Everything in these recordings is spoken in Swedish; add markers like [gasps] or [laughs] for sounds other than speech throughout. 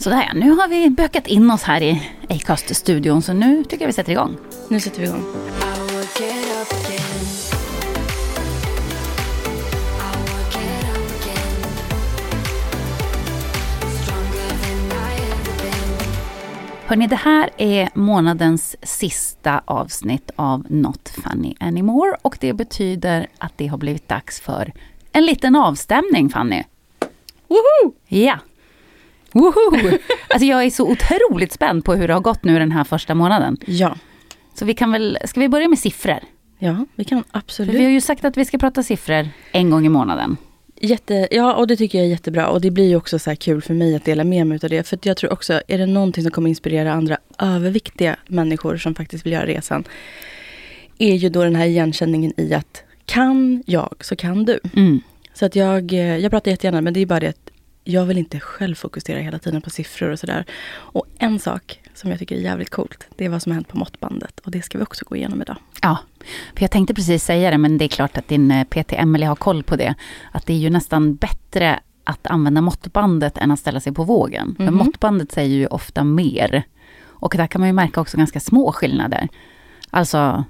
Sådär, nu har vi bökat in oss här i Acast-studion så nu tycker jag vi sätter igång. Nu sätter vi igång. Hörni, det här är månadens sista avsnitt av Not Funny Anymore och det betyder att det har blivit dags för en liten avstämning, Fanny. Woho! Ja. Woho! Alltså jag är så otroligt spänd på hur det har gått nu den här första månaden. Ja. Så vi kan väl, ska vi börja med siffror? Ja, vi kan För absolut. vi har ju sagt att vi ska prata siffror en gång i månaden. Jätte, ja, och det tycker jag är jättebra. Och det blir ju också så här kul för mig att dela med mig av det. För jag tror också, är det någonting som kommer inspirera andra överviktiga människor som faktiskt vill göra resan, är ju då den här igenkänningen i att kan jag så kan du. Mm. Så att jag, eh, jag pratar jättegärna, men det är bara det att jag vill inte själv fokusera hela tiden på siffror och sådär. Och en sak som jag tycker är jävligt coolt, det är vad som har hänt på måttbandet. Och det ska vi också gå igenom idag. Ja, för jag tänkte precis säga det, men det är klart att din eh, PT Emelie har koll på det. Att det är ju nästan bättre att använda måttbandet än att ställa sig på vågen. För Mhm. måttbandet säger ju ofta mer. Och där kan man ju märka också ganska små skillnader. Alltså,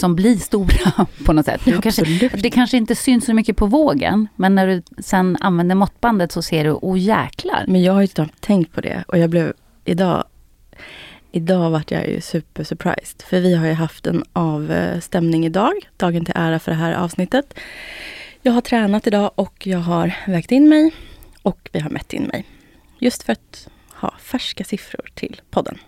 som blir stora [laughs] på något sätt. Ja, kanske, det kanske inte syns så mycket på vågen, men när du sen använder måttbandet så ser du, oh jäklar. Men jag har ju knappt tänkt på det och jag blev idag Idag vart jag ju super surprised. För vi har ju haft en avstämning idag. Dagen till ära för det här avsnittet. Jag har tränat idag och jag har vägt in mig. Och vi har mätt in mig. Just för att ha färska siffror till podden.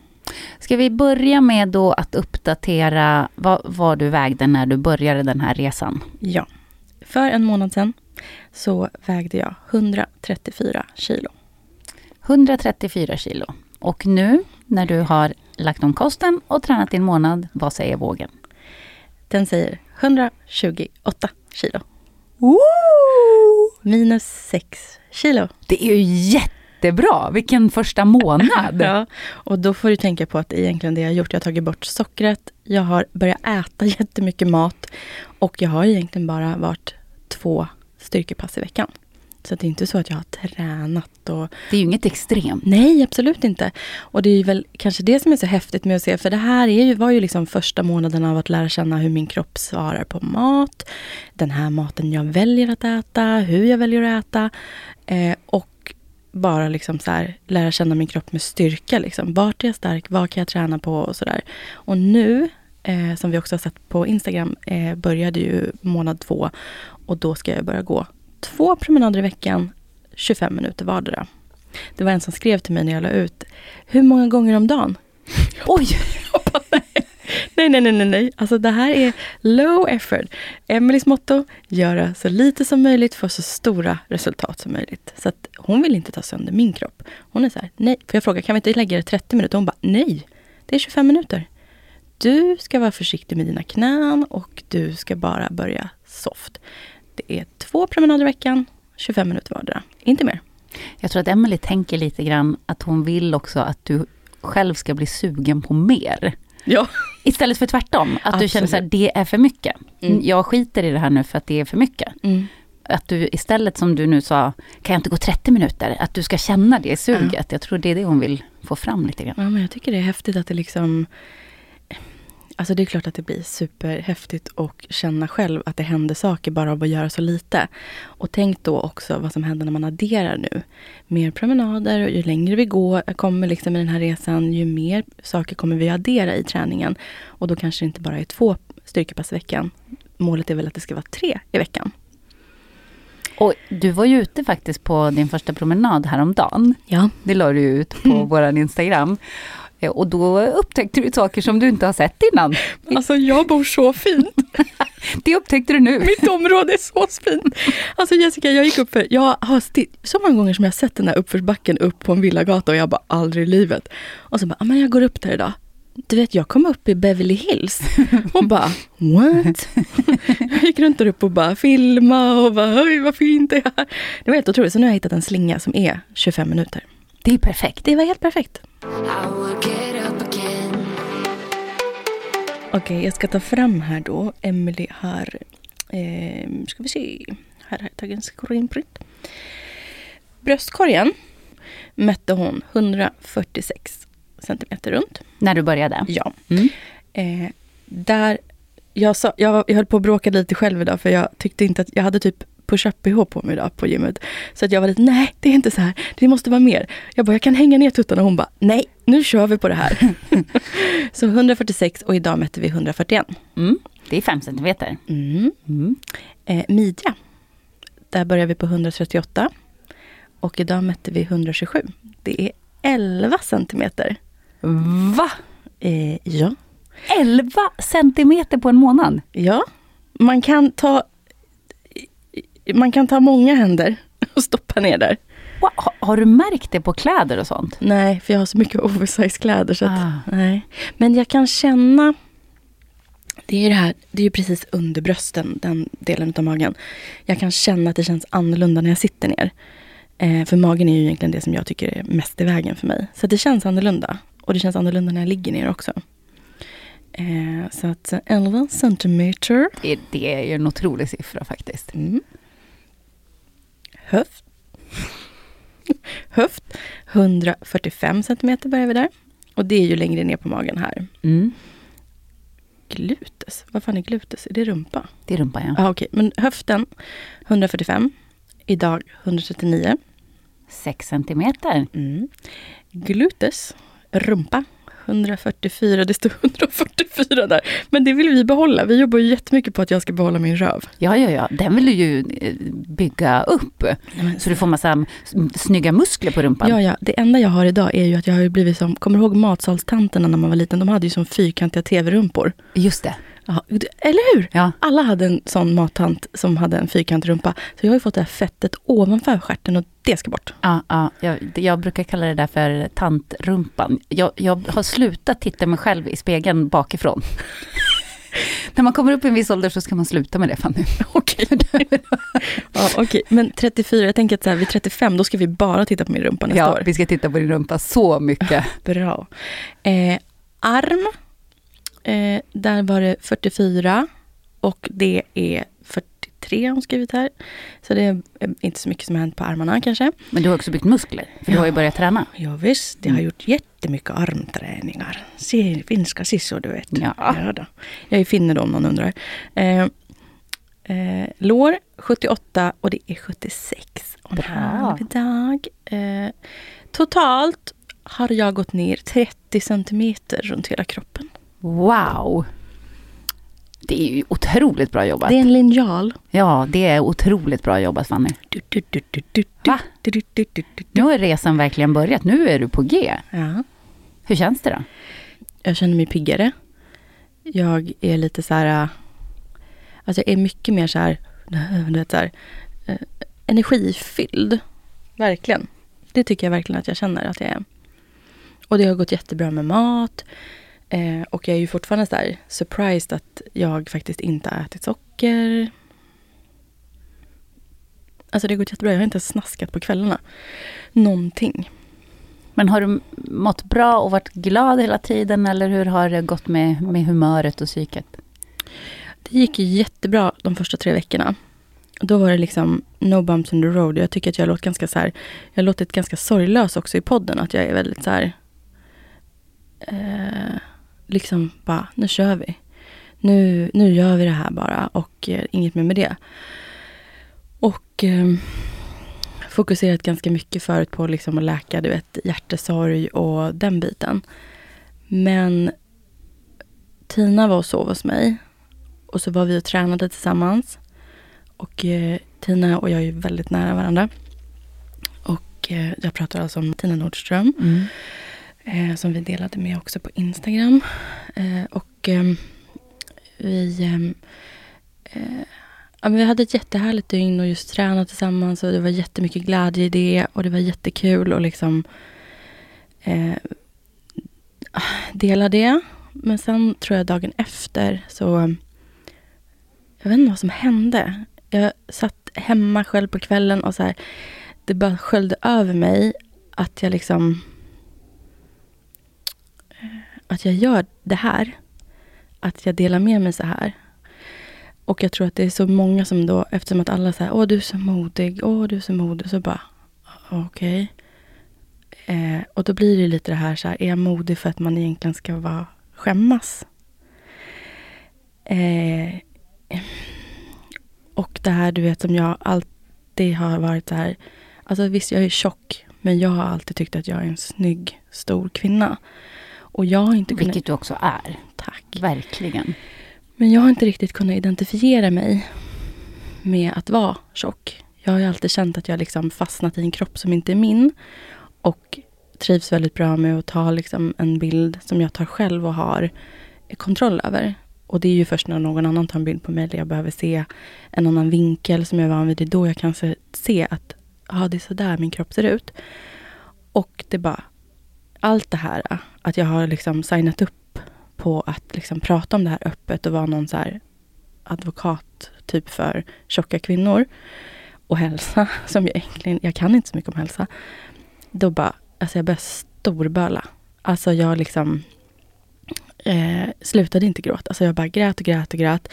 Ska vi börja med då att uppdatera vad, vad du vägde när du började den här resan? Ja. För en månad sedan så vägde jag 134 kilo. 134 kilo. Och nu när du har lagt om kosten och tränat en månad, vad säger vågen? Den säger 128 kilo. Minus 6 kilo. Det är ju jättebra! Vilken första månad! [laughs] Ja, och då får du tänka på att egentligen det jag har gjort. Jag har tagit bort sockret, jag har börjat äta [laughs] jättemycket mat och jag har egentligen bara varit två styrkepass i veckan. Så det är inte så att jag har tränat och... Det är ju inget extremt. Nej, absolut inte. Och det är väl kanske det som är så häftigt med att se, för det här är ju, var ju liksom första månaden av att lära känna hur min kropp svarar på mat. Den här maten jag väljer att äta, hur jag väljer att äta. Eh, och bara liksom så här, lära känna min kropp med styrka. Liksom. Vart är jag stark? Vad kan jag träna på? Och sådär. Och nu, eh, som vi också har sett på Instagram, eh, började ju månad två. Och då ska jag börja gå två promenader i veckan, 25 minuter vardera. Det var en som skrev till mig när jag la ut, hur många gånger om dagen? Oj! [laughs] [laughs] Nej, nej, nej, nej, nej. Alltså det här är low effort. Emelies motto, göra så lite som möjligt för så stora resultat som möjligt. Så att hon vill inte ta sönder min kropp. Hon är så här, nej. För jag frågar, kan vi inte lägga det 30 minuter? Hon bara, nej. Det är 25 minuter. Du ska vara försiktig med dina knän och du ska bara börja soft. Det är två promenader i veckan, 25 minuter vardera. Inte mer. Jag tror att Emelie tänker lite grann att hon vill också att du själv ska bli sugen på mer. Ja. Istället för tvärtom, att du känner så här, Absolut. det är för mycket. Mm. Jag skiter i det här nu för att det är för mycket. Mm. Att du istället som du nu sa, kan jag inte gå 30 minuter? Att du ska känna det suget. Jag tror det är det hon vill få fram lite grann. Ja, men jag tycker det är häftigt att det liksom... Alltså det är klart att det blir superhäftigt och känna själv att det händer saker bara av att göra så lite. Och tänk då också vad som händer när man adderar nu. Mer promenader och ju längre vi går, kommer liksom i den här resan, ju mer saker kommer vi addera i träningen. Och då kanske det inte bara är två styrkepass i veckan. Målet är väl att det ska vara tre i veckan. Och du var ju ute faktiskt på din första promenad häromdagen. Ja. Det la du ut på [clears throat] våran Instagram. Eh, Och då upptäckte du saker som du inte har sett innan. Alltså jag bor så fint. [laughs] Det upptäckte du nu. Mitt område är så fint. Alltså Jessica, jag gick upp för, jag har så många gånger som jag har sett den här uppförsbacken upp på en villagata och jag bara aldrig i livet. Och så bara, "Ah, men jag går upp där idag. Du vet, jag kom upp i Beverly Hills och bara, what? [laughs] Jag gick runt där uppe och bara filma och bara, oj vad fint det är. Det var helt otroligt. Så nu har jag hittat en slinga som är 25 minuter. Det är perfekt. Det var helt perfekt. Okej, jag ska ta fram här då. Emily har, eh, ska vi se, här har jag tagit en screenprint. Bröstkorgen mätte hon 146 centimeter runt. När du började. Ja. Mm. Eh, där, jag, sa, jag, jag höll på att bråka lite själv idag för jag tyckte inte att, jag hade typ push-up bh på mig idag på gymmet. Så att jag var lite, nej det är inte så här, det måste vara mer. Jag bara, jag kan hänga ner tuttarna och hon bara, nej nu kör vi på det här. [laughs] så 146 och idag mätte vi 141. Mm. Det är fem centimeter. Mm. Mm. Eh, midja, där börjar vi på 138. Och idag mätte vi 127. Det är 11 centimeter. Va? Eh, ja. 11 centimeter på en månad? ja, man kan ta man kan ta många händer [laughs] och stoppa ner där. Wow. Har, har du märkt det på kläder och sånt? Nej, för jag har så mycket [laughs] oversize-kläder. Så att, Ah. nej. Men jag kan känna... Det är ju det här, det är ju precis under brösten, den delen av magen. Jag kan känna att det känns annorlunda när jag sitter ner. Eh, för magen är ju egentligen det som jag tycker är mest i vägen för mig. Så det känns annorlunda. Och det känns annorlunda när jag ligger ner också. Eh, så att 11 centimeter. Det, är ju en otrolig siffra faktiskt. Mm. Höft. Höft. 145 centimeter börjar vi där. Och det är ju längre ner på magen här. Mm. Glutes. Vad fan är glutes? Är det rumpa? Det är rumpan ja. Ja, okej. Men höften 145. Idag 139. 6 centimeter. Mm. Glutes. Rumpa. 144. Det står 144 där. Men det vill vi behålla. Vi jobbar ju jättemycket på att jag ska behålla min röv. Ja, ja, ja. Den vill du ju eh, bygga upp. Så du får massa snygga muskler på rumpan. Ja, ja. Det enda jag har idag är ju att jag har blivit som, kommer du ihåg matsalstanterna när man var liten? De hade ju som fyrkantiga tv-rumpor. Just det. Ja, eller hur? Ja. Alla hade en sån mattant som hade en fyrkantig rumpa. Så jag har ju fått det här fettet ovanför stjärten och det ska bort. Ja, ja, jag, jag brukar kalla det där för tantrumpan. Jag, jag har slutat titta mig själv i spegeln bakifrån. [laughs] När man kommer upp i en viss ålder så ska man sluta med det Fanny. [laughs] Okej. ja, okej. Men 34, jag tänker att så här, vid 35 då ska vi bara titta på min rumpa nästa Ja, år. vi ska titta på din rumpa så mycket. [laughs] Bra. Eh, arm, eh, där var det 44 och det är 43 har hon skrivit här. Så det är eh, inte så mycket som har hänt på armarna kanske. Men du har också byggt muskler, för du har ju börjat träna. Ja, visst, jag har gjort jättemycket armträningar. Se, finska sisor du vet. Ja. då. Jag är finne då om någon undrar. Eh, eh, lår 78 och det är 76 och en halv dag. Eh, totalt har jag gått ner 30 centimeter runt hela kroppen. Wow! Det är ju otroligt bra jobbat. Det är en linjal. Ja, det är otroligt bra jobbat Fanny. Du, du, du, du, du, Va? du, du, du, du, du. Nu har resan verkligen börjat. Nu är du på G. Ja. Hur känns det då? Jag känner mig piggare. Jag är lite så här... äh, Alltså jag är mycket mer så här... [laughs] Du vet, så här eh, energifylld. Verkligen. Det tycker jag verkligen att jag känner att jag är. Och det har gått jättebra med mat. Eh, och jag är ju fortfarande så här surprised att jag faktiskt inte har ätit socker. Alltså det har gått jättebra. Jag har inte snaskat på kvällarna. Någonting. Men har du mått bra och varit glad hela tiden eller hur har det gått med, med humöret och psyket? Det gick jättebra de första tre veckorna. Då var det liksom no bumps in the road. Jag tycker att jag har låtit ganska så här, jag har låtit ganska sorglös också i podden. Att jag är väldigt så här, eh, liksom bara, nu kör vi. Nu, nu gör vi det här bara och eh, inget mer med det. Och eh, fokuserat ganska mycket förut på liksom att läka du vet, hjärtesorg och den biten. Men Tina var och sov hos mig. Och så var vi och tränade tillsammans. Och eh, Tina och jag är väldigt nära varandra. Och eh, jag pratar alltså om Tina Nordström. Mm. Eh, som vi delade med också på Instagram. Eh, och ehm, vi, ehm, eh, ja, men vi hade ett jättehärligt dygn och just tränat tillsammans. Och det var jättemycket glädje i det. Och det var jättekul att liksom eh, dela det. Men sen tror jag dagen efter så... Jag vet inte vad som hände. Jag satt hemma själv på kvällen och så här, det bara sköljde över mig att jag liksom... Att jag gör det här. Att jag delar med mig så här. Och jag tror att det är så många som då, eftersom att alla säger åh du är så modig, åh du är så modig, så bara okej. Okay. Eh, och då blir det lite det här, så här, är jag modig för att man egentligen ska vara, skämmas? Eh, och det här du vet som jag alltid har varit så här, alltså visst jag är tjock, men jag har alltid tyckt att jag är en snygg, stor kvinna. Och jag har inte Vilket kunnat... du också är. Tack. Verkligen. Men jag har inte riktigt kunnat identifiera mig med att vara tjock. Jag har ju alltid känt att jag liksom fastnat i en kropp som inte är min. Och trivs väldigt bra med att ta liksom en bild som jag tar själv och har kontroll över. Och det är ju först när någon annan tar en bild på mig eller jag behöver se en annan vinkel som jag är van vid. Det är då jag kan se, se att det är så där min kropp ser ut. Och det bara, allt det här, att jag har liksom signat upp på att liksom prata om det här öppet och vara någon så här advokat typ för tjocka kvinnor och hälsa, [laughs] som jag egentligen, jag kan inte så mycket om hälsa. Då bara, alltså jag började storböla. Alltså jag liksom eh, slutade inte gråta. Alltså jag bara grät och grät och grät.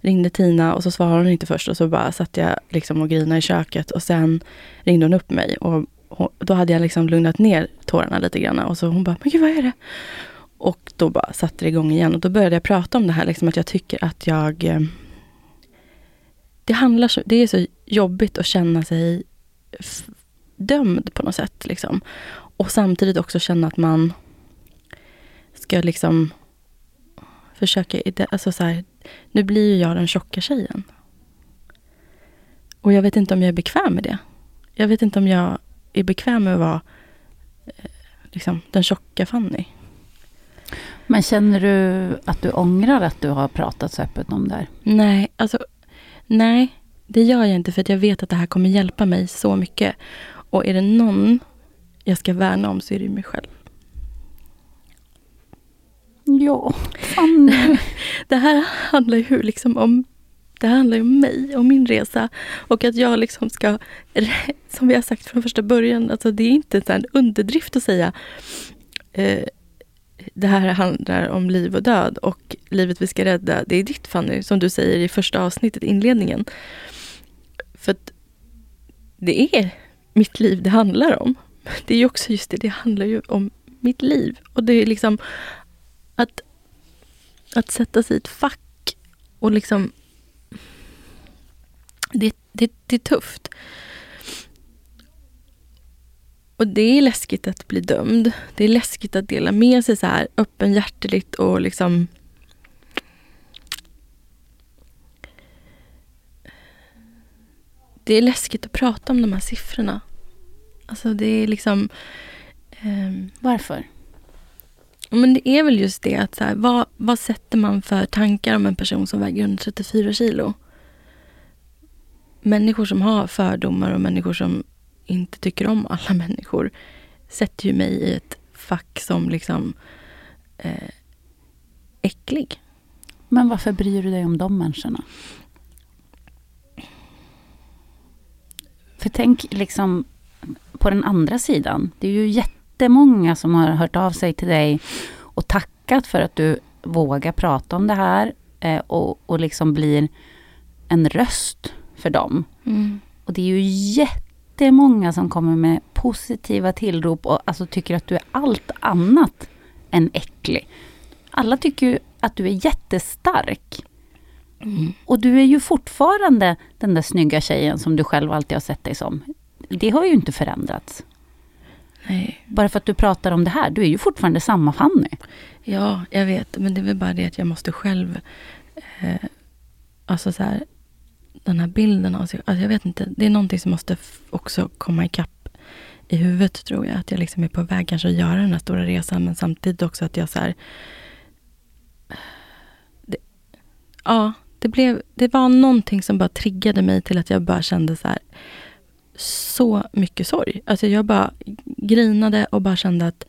Ringde Tina och så svarade hon inte först och så bara satt jag liksom och grinade i köket och sen ringde hon upp mig och hon, då hade jag liksom lugnat ner tårarna lite grann och så hon bara, men gud vad är det? Och då bara satte det igång igen och då började jag prata om det här liksom att jag tycker att jag eh, det handlar så, det är så jobbigt att känna sig dömd på något sätt. Liksom. Och samtidigt också känna att man ska liksom försöka... Alltså så här, nu blir ju jag den tjocka tjejen. Och jag vet inte om jag är bekväm med det. Jag vet inte om jag är bekväm med att vara eh, liksom, den tjocka Fanny. Men känner du att du ångrar att du har pratat så öppet om det här? Nej, alltså nej, det gör jag inte för att jag vet att det här kommer hjälpa mig så mycket. Och är det någon jag ska värna om så är det mig själv. Ja, Fanny. [laughs] det här handlar ju liksom om det handlar ju om mig och min resa. Och att jag liksom ska, som vi har sagt från första början, alltså det är inte en underdrift att säga eh, det här handlar om liv och död och livet vi ska rädda, det är ditt Fanny, som du säger i första avsnittet, inledningen. För att det är mitt liv det handlar om. Det är ju också just det, det handlar ju om mitt liv. Och det är liksom att, att sätta sig i ett fack och liksom... Det, det, det är tufft. Och det är läskigt att bli dömd. Det är läskigt att dela med sig så här öppenhjärteligt och liksom Det är läskigt att prata om de här siffrorna. Alltså det är liksom... Um, Varför? Men det är väl just det att så här, vad, vad sätter man för tankar om en person som väger under 34 kilo? Människor som har fördomar och människor som inte tycker om alla [laughs] människor sätter ju mig i ett fack som liksom eh, äcklig. Men varför bryr du dig om de människorna? För tänk liksom på den andra sidan. Det är ju jättemånga som har hört av sig till dig och tackat för att du vågar prata om det här eh, och, och liksom blir en röst för dem. Mm. Och det är ju jättemånga som kommer med positiva tillrop och alltså tycker att du är allt annat än äcklig. Alla tycker ju att du är jättestark. Och du är ju fortfarande den där snygga tjejen som du själv alltid har sett dig som. Det har ju inte förändrats. Nej. Bara för att du pratar om det här. Du är ju fortfarande samma Fanny. Ja, jag vet. Men det är väl bara det att jag måste själv... Eh, alltså så här, den här bilden av sig... Alltså jag vet inte. Det är någonting som måste också komma ikapp i huvudet tror jag. Att jag liksom är på väg kanske att göra den här stora resan. Men samtidigt också att jag så här... Det, ja, det, blev, det var någonting som bara triggade mig till att jag bara kände så här... Så mycket sorg. Alltså jag bara grinade och bara kände att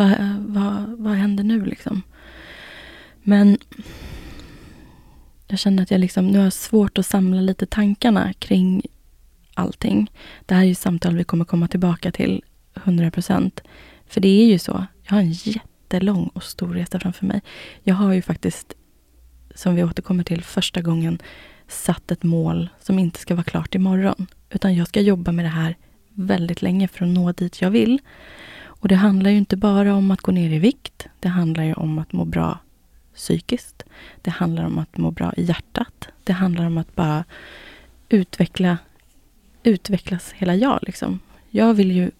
vad, vad, vad händer nu liksom? Men jag känner att jag liksom, nu har jag svårt att samla lite tankarna kring allting. Det här är ju samtal vi kommer komma tillbaka till 100 procent. För det är ju så. Jag har en jättelång och stor resa framför mig. Jag har ju faktiskt, som vi återkommer till, första gången satt ett mål som inte ska vara klart imorgon. Utan jag ska jobba med det här väldigt länge för att nå dit jag vill. Och det handlar ju inte bara om att gå ner i vikt. Det handlar ju om att må bra psykiskt. Det handlar om att må bra i hjärtat. Det handlar om att bara utveckla, utvecklas hela jag. Liksom. Jag vill ju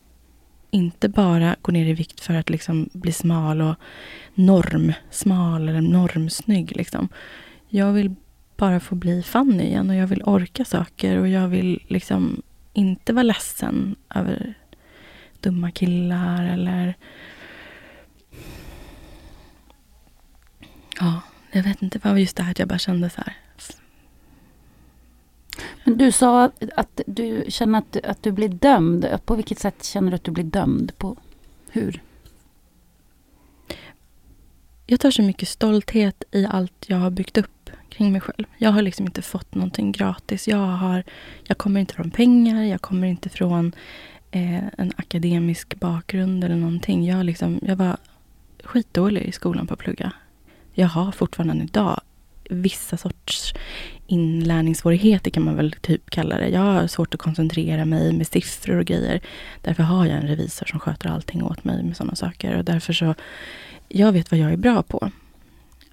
inte bara gå ner i vikt för att liksom bli smal och normsmal eller normsnygg. Liksom. Jag vill bara få bli Fanny igen och jag vill orka saker och jag vill liksom inte vara ledsen över dumma killar eller... Ja, jag vet inte. Det var just det här att jag bara kände så här. Men du sa att du känner att, att du blir dömd. På vilket sätt känner du att du blir dömd? På hur? Jag tar så mycket stolthet i allt jag har byggt upp kring mig själv. Jag har liksom inte fått någonting gratis. Jag, har, jag kommer inte från pengar, jag kommer inte från eh, en akademisk bakgrund eller någonting. Jag, liksom, jag var skitdålig i skolan på att plugga. Jag har fortfarande idag vissa sorts inlärningssvårigheter kan man väl typ kalla det. Jag har svårt att koncentrera mig med siffror och grejer. Därför har jag en revisor som sköter allting åt mig med sådana saker. Och därför så, jag vet vad jag är bra på.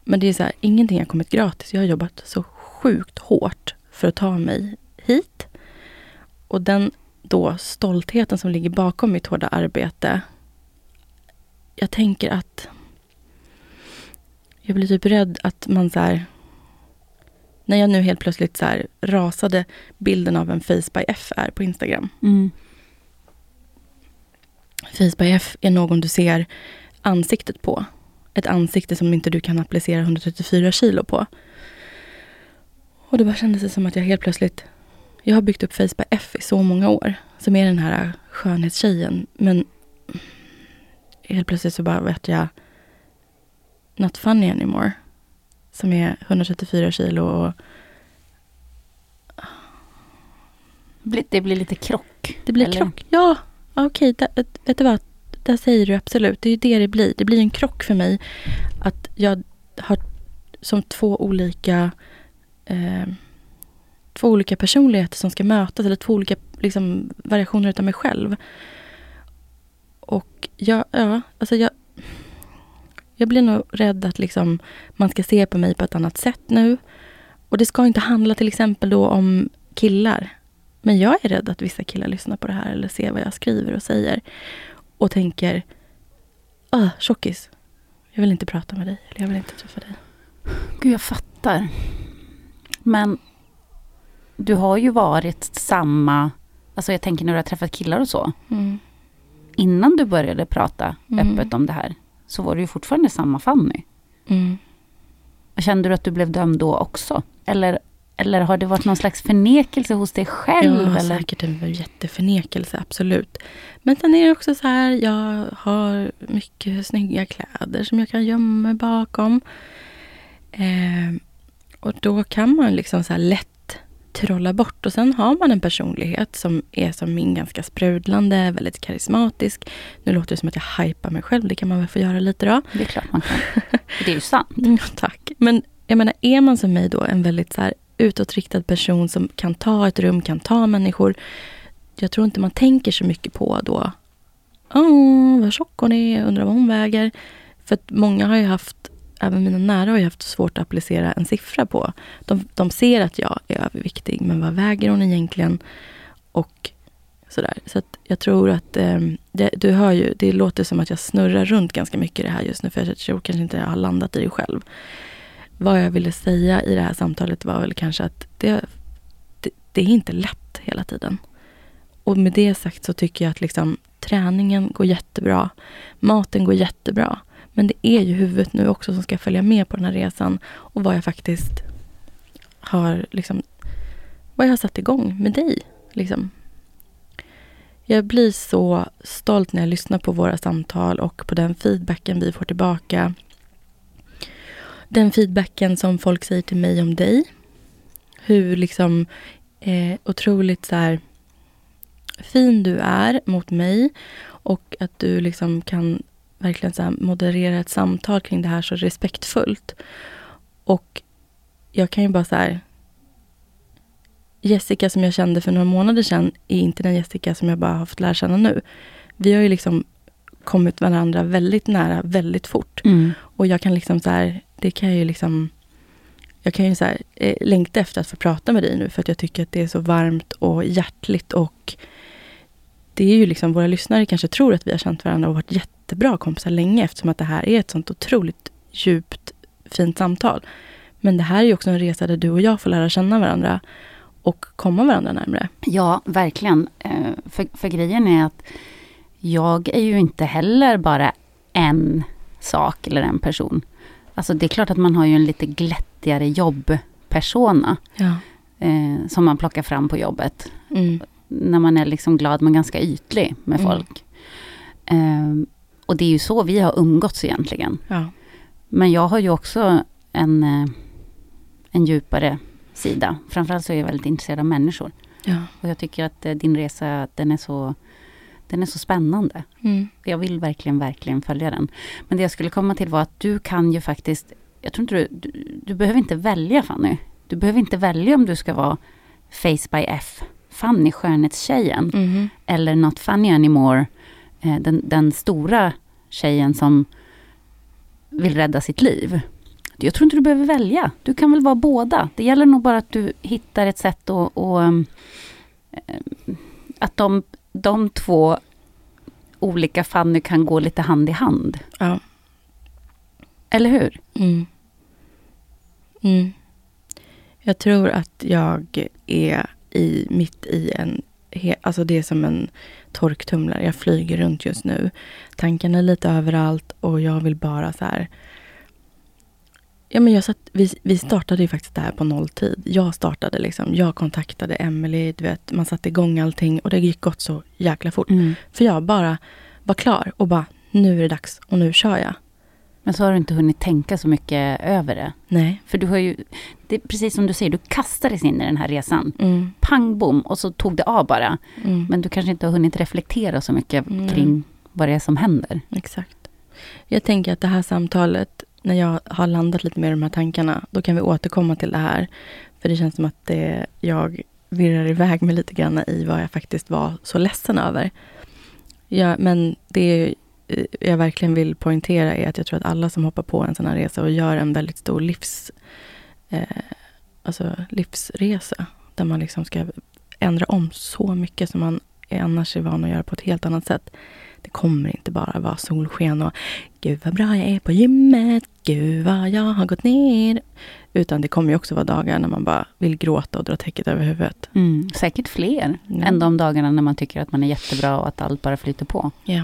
Men det är så här, ingenting har kommit gratis. Jag har jobbat så sjukt hårt för att ta mig hit. Och den då stoltheten som ligger bakom mitt hårda arbete. Jag tänker att jag blir typ rädd att man så här, när jag nu helt plötsligt så här rasade bilden av en Face by F är på Instagram. Mm. Face by F är någon du ser ansiktet på. Ett ansikte som inte du kan applicera 134 kilo på. Och det bara kändes det som att jag helt plötsligt... Jag har byggt upp Face by F i så många år. Som är den här skönhetstjejen. Men helt plötsligt så bara vet jag Not funny anymore. Som är 134 kilo och Det blir lite krock. det blir eller? krock. Ja, okej. där- vet du vad? Där säger du absolut. Det är ju det det blir. Det blir en krock för mig. Att jag har som två olika eh, två olika personligheter som ska mötas. Eller två olika liksom, variationer utav mig själv. Och jag, ja, alltså jag, jag blir nog rädd att liksom, man ska se på mig på ett annat sätt nu. Och det ska inte handla till exempel då om killar. Men jag är rädd att vissa killar lyssnar på det här eller ser vad jag skriver och säger. Och tänker, ah, tjockis. Jag vill inte prata med dig. Eller jag vill inte träffa dig. Gud, jag fattar. Men du har ju varit samma... Alltså jag tänker när du har träffat killar och så. Mm. Innan du började prata Mm. öppet om det här så var du ju fortfarande samma Fanny. Mm. Kände du att du blev dömd då också? Eller, eller har det varit någon slags förnekelse hos dig själv? Har eller? säkert en jätteförnekelse, absolut. Men sen är det också så här, jag har mycket snygga kläder som jag kan gömma mig bakom. Eh, och då kan man liksom så här lätt trolla bort. Och sen har man en personlighet som är som min, ganska sprudlande, väldigt karismatisk. Nu låter det som att jag hypar mig själv, det kan man väl få göra lite då. Det är klart man kan. [laughs] det är ju sant. Mm, tack. Men jag menar, är man som mig då en väldigt så här utåtriktad person som kan ta ett rum, kan ta människor. Jag tror inte man tänker så mycket på då, oh, vad tjock hon är, undrar vad hon väger. För att många har ju haft, även mina nära har ju haft svårt att applicera en siffra på. De, de ser att jag är överviktig, men vad väger hon egentligen? Och sådär. Så att jag tror att, eh, det, du hör ju, det låter som att jag snurrar runt ganska mycket i det här just nu, för jag tror kanske inte jag har landat i det själv. Vad jag ville säga i det här samtalet var väl kanske att det, det, det är inte lätt hela tiden. Och med det sagt så tycker jag att liksom, träningen går jättebra. Maten går jättebra. Men det är ju huvudet nu också som ska följa med på den här resan. Och vad jag faktiskt har liksom, vad jag har satt igång med dig. Liksom. Jag blir så stolt när jag lyssnar på våra samtal och på den feedbacken vi får tillbaka. Den feedbacken som folk säger till mig om dig. Hur liksom eh, otroligt så här, fin du är mot mig och att du liksom kan verkligen så moderera ett samtal kring det här så respektfullt. Och jag kan ju bara så här... Jessica som jag kände för några månader sedan är inte den Jessica som jag bara har fått lära känna nu. Vi har ju liksom kommit varandra väldigt nära väldigt fort. Mm. Och jag kan liksom så här, det kan jag ju liksom jag kan ju så här, eh, längta efter att få prata med dig nu för att jag tycker att det är så varmt och hjärtligt och det är ju liksom, våra lyssnare kanske tror att vi har känt varandra och varit jättebra kompisar länge eftersom att det här är ett sånt otroligt djupt fint samtal. Men det här är ju också en resa där du och jag får lära känna varandra och komma varandra närmare. Ja, verkligen. Eh, för, för grejen är att jag är ju inte heller bara en sak eller en person. Alltså det är klart att man har ju en lite glättigare jobbpersona. Ja. Eh, som man plockar fram på jobbet. Mm. När man är liksom glad men ganska ytlig med Mm. folk. Eh, och det är ju så vi har umgåtts egentligen. Ja. Men jag har ju också en, eh, en djupare sida. Framförallt så är jag väldigt intresserad av människor. Ja. Och jag tycker att eh, din resa, den är så, den är så spännande. Mm. Jag vill verkligen, verkligen följa den. Men det jag skulle komma till var att du kan ju faktiskt, jag tror inte du, du, du behöver inte välja Fanny. Du behöver inte välja om du ska vara Face by F, Fanny, skönhetstjejen. Mhm. Eller Not Funny Anymore, den, den stora tjejen som vill rädda sitt liv. Jag tror inte du behöver välja. Du kan väl vara båda. Det gäller nog bara att du hittar ett sätt att... Och, eh, att de, de två olika Fanny kan gå lite hand i hand. Ja. Eller hur? Mm. Mm. Jag tror att jag är i, mitt i en... Alltså det är som en torktumlare. Jag flyger runt just nu. Tankarna är lite överallt och jag vill bara så här... Ja, men jag satt, vi, vi startade ju faktiskt det här på nolltid. Jag startade liksom. Jag kontaktade Emily, du vet, man satte igång allting och det gick gått så jäkla fort. För jag bara var klar och bara, nu är det dags och nu kör jag. Men så har du inte hunnit tänka så mycket över det. Nej. För du har ju, det är precis som du säger, du kastades in i den här resan. Mm, Pang bom och så tog det av bara. mm. Men du kanske inte har hunnit reflektera så mycket Mm. kring vad det är som händer. Exakt. Jag tänker att det här samtalet, när jag har landat lite mer i de här tankarna, då kan vi återkomma till det här. För det känns som att det, jag virrar iväg mig lite grann i vad jag faktiskt var så ledsen över. Ja, men det eh, jag verkligen vill poängtera är att jag tror att alla som hoppar på en sån här resa och gör en väldigt stor livs, eh, alltså livsresa, där man liksom ska ändra om så mycket som man är annars är van att göra på ett helt annat sätt. Det kommer inte bara vara solsken och Gud vad bra jag är på gymmet, Gud vad jag har gått ner. Utan det kommer ju också vara dagar när man bara vill gråta och dra täcket över huvudet. Mm. Säkert fler Mm. än de dagarna när man tycker att man är jättebra och att allt bara flyter på. Ja.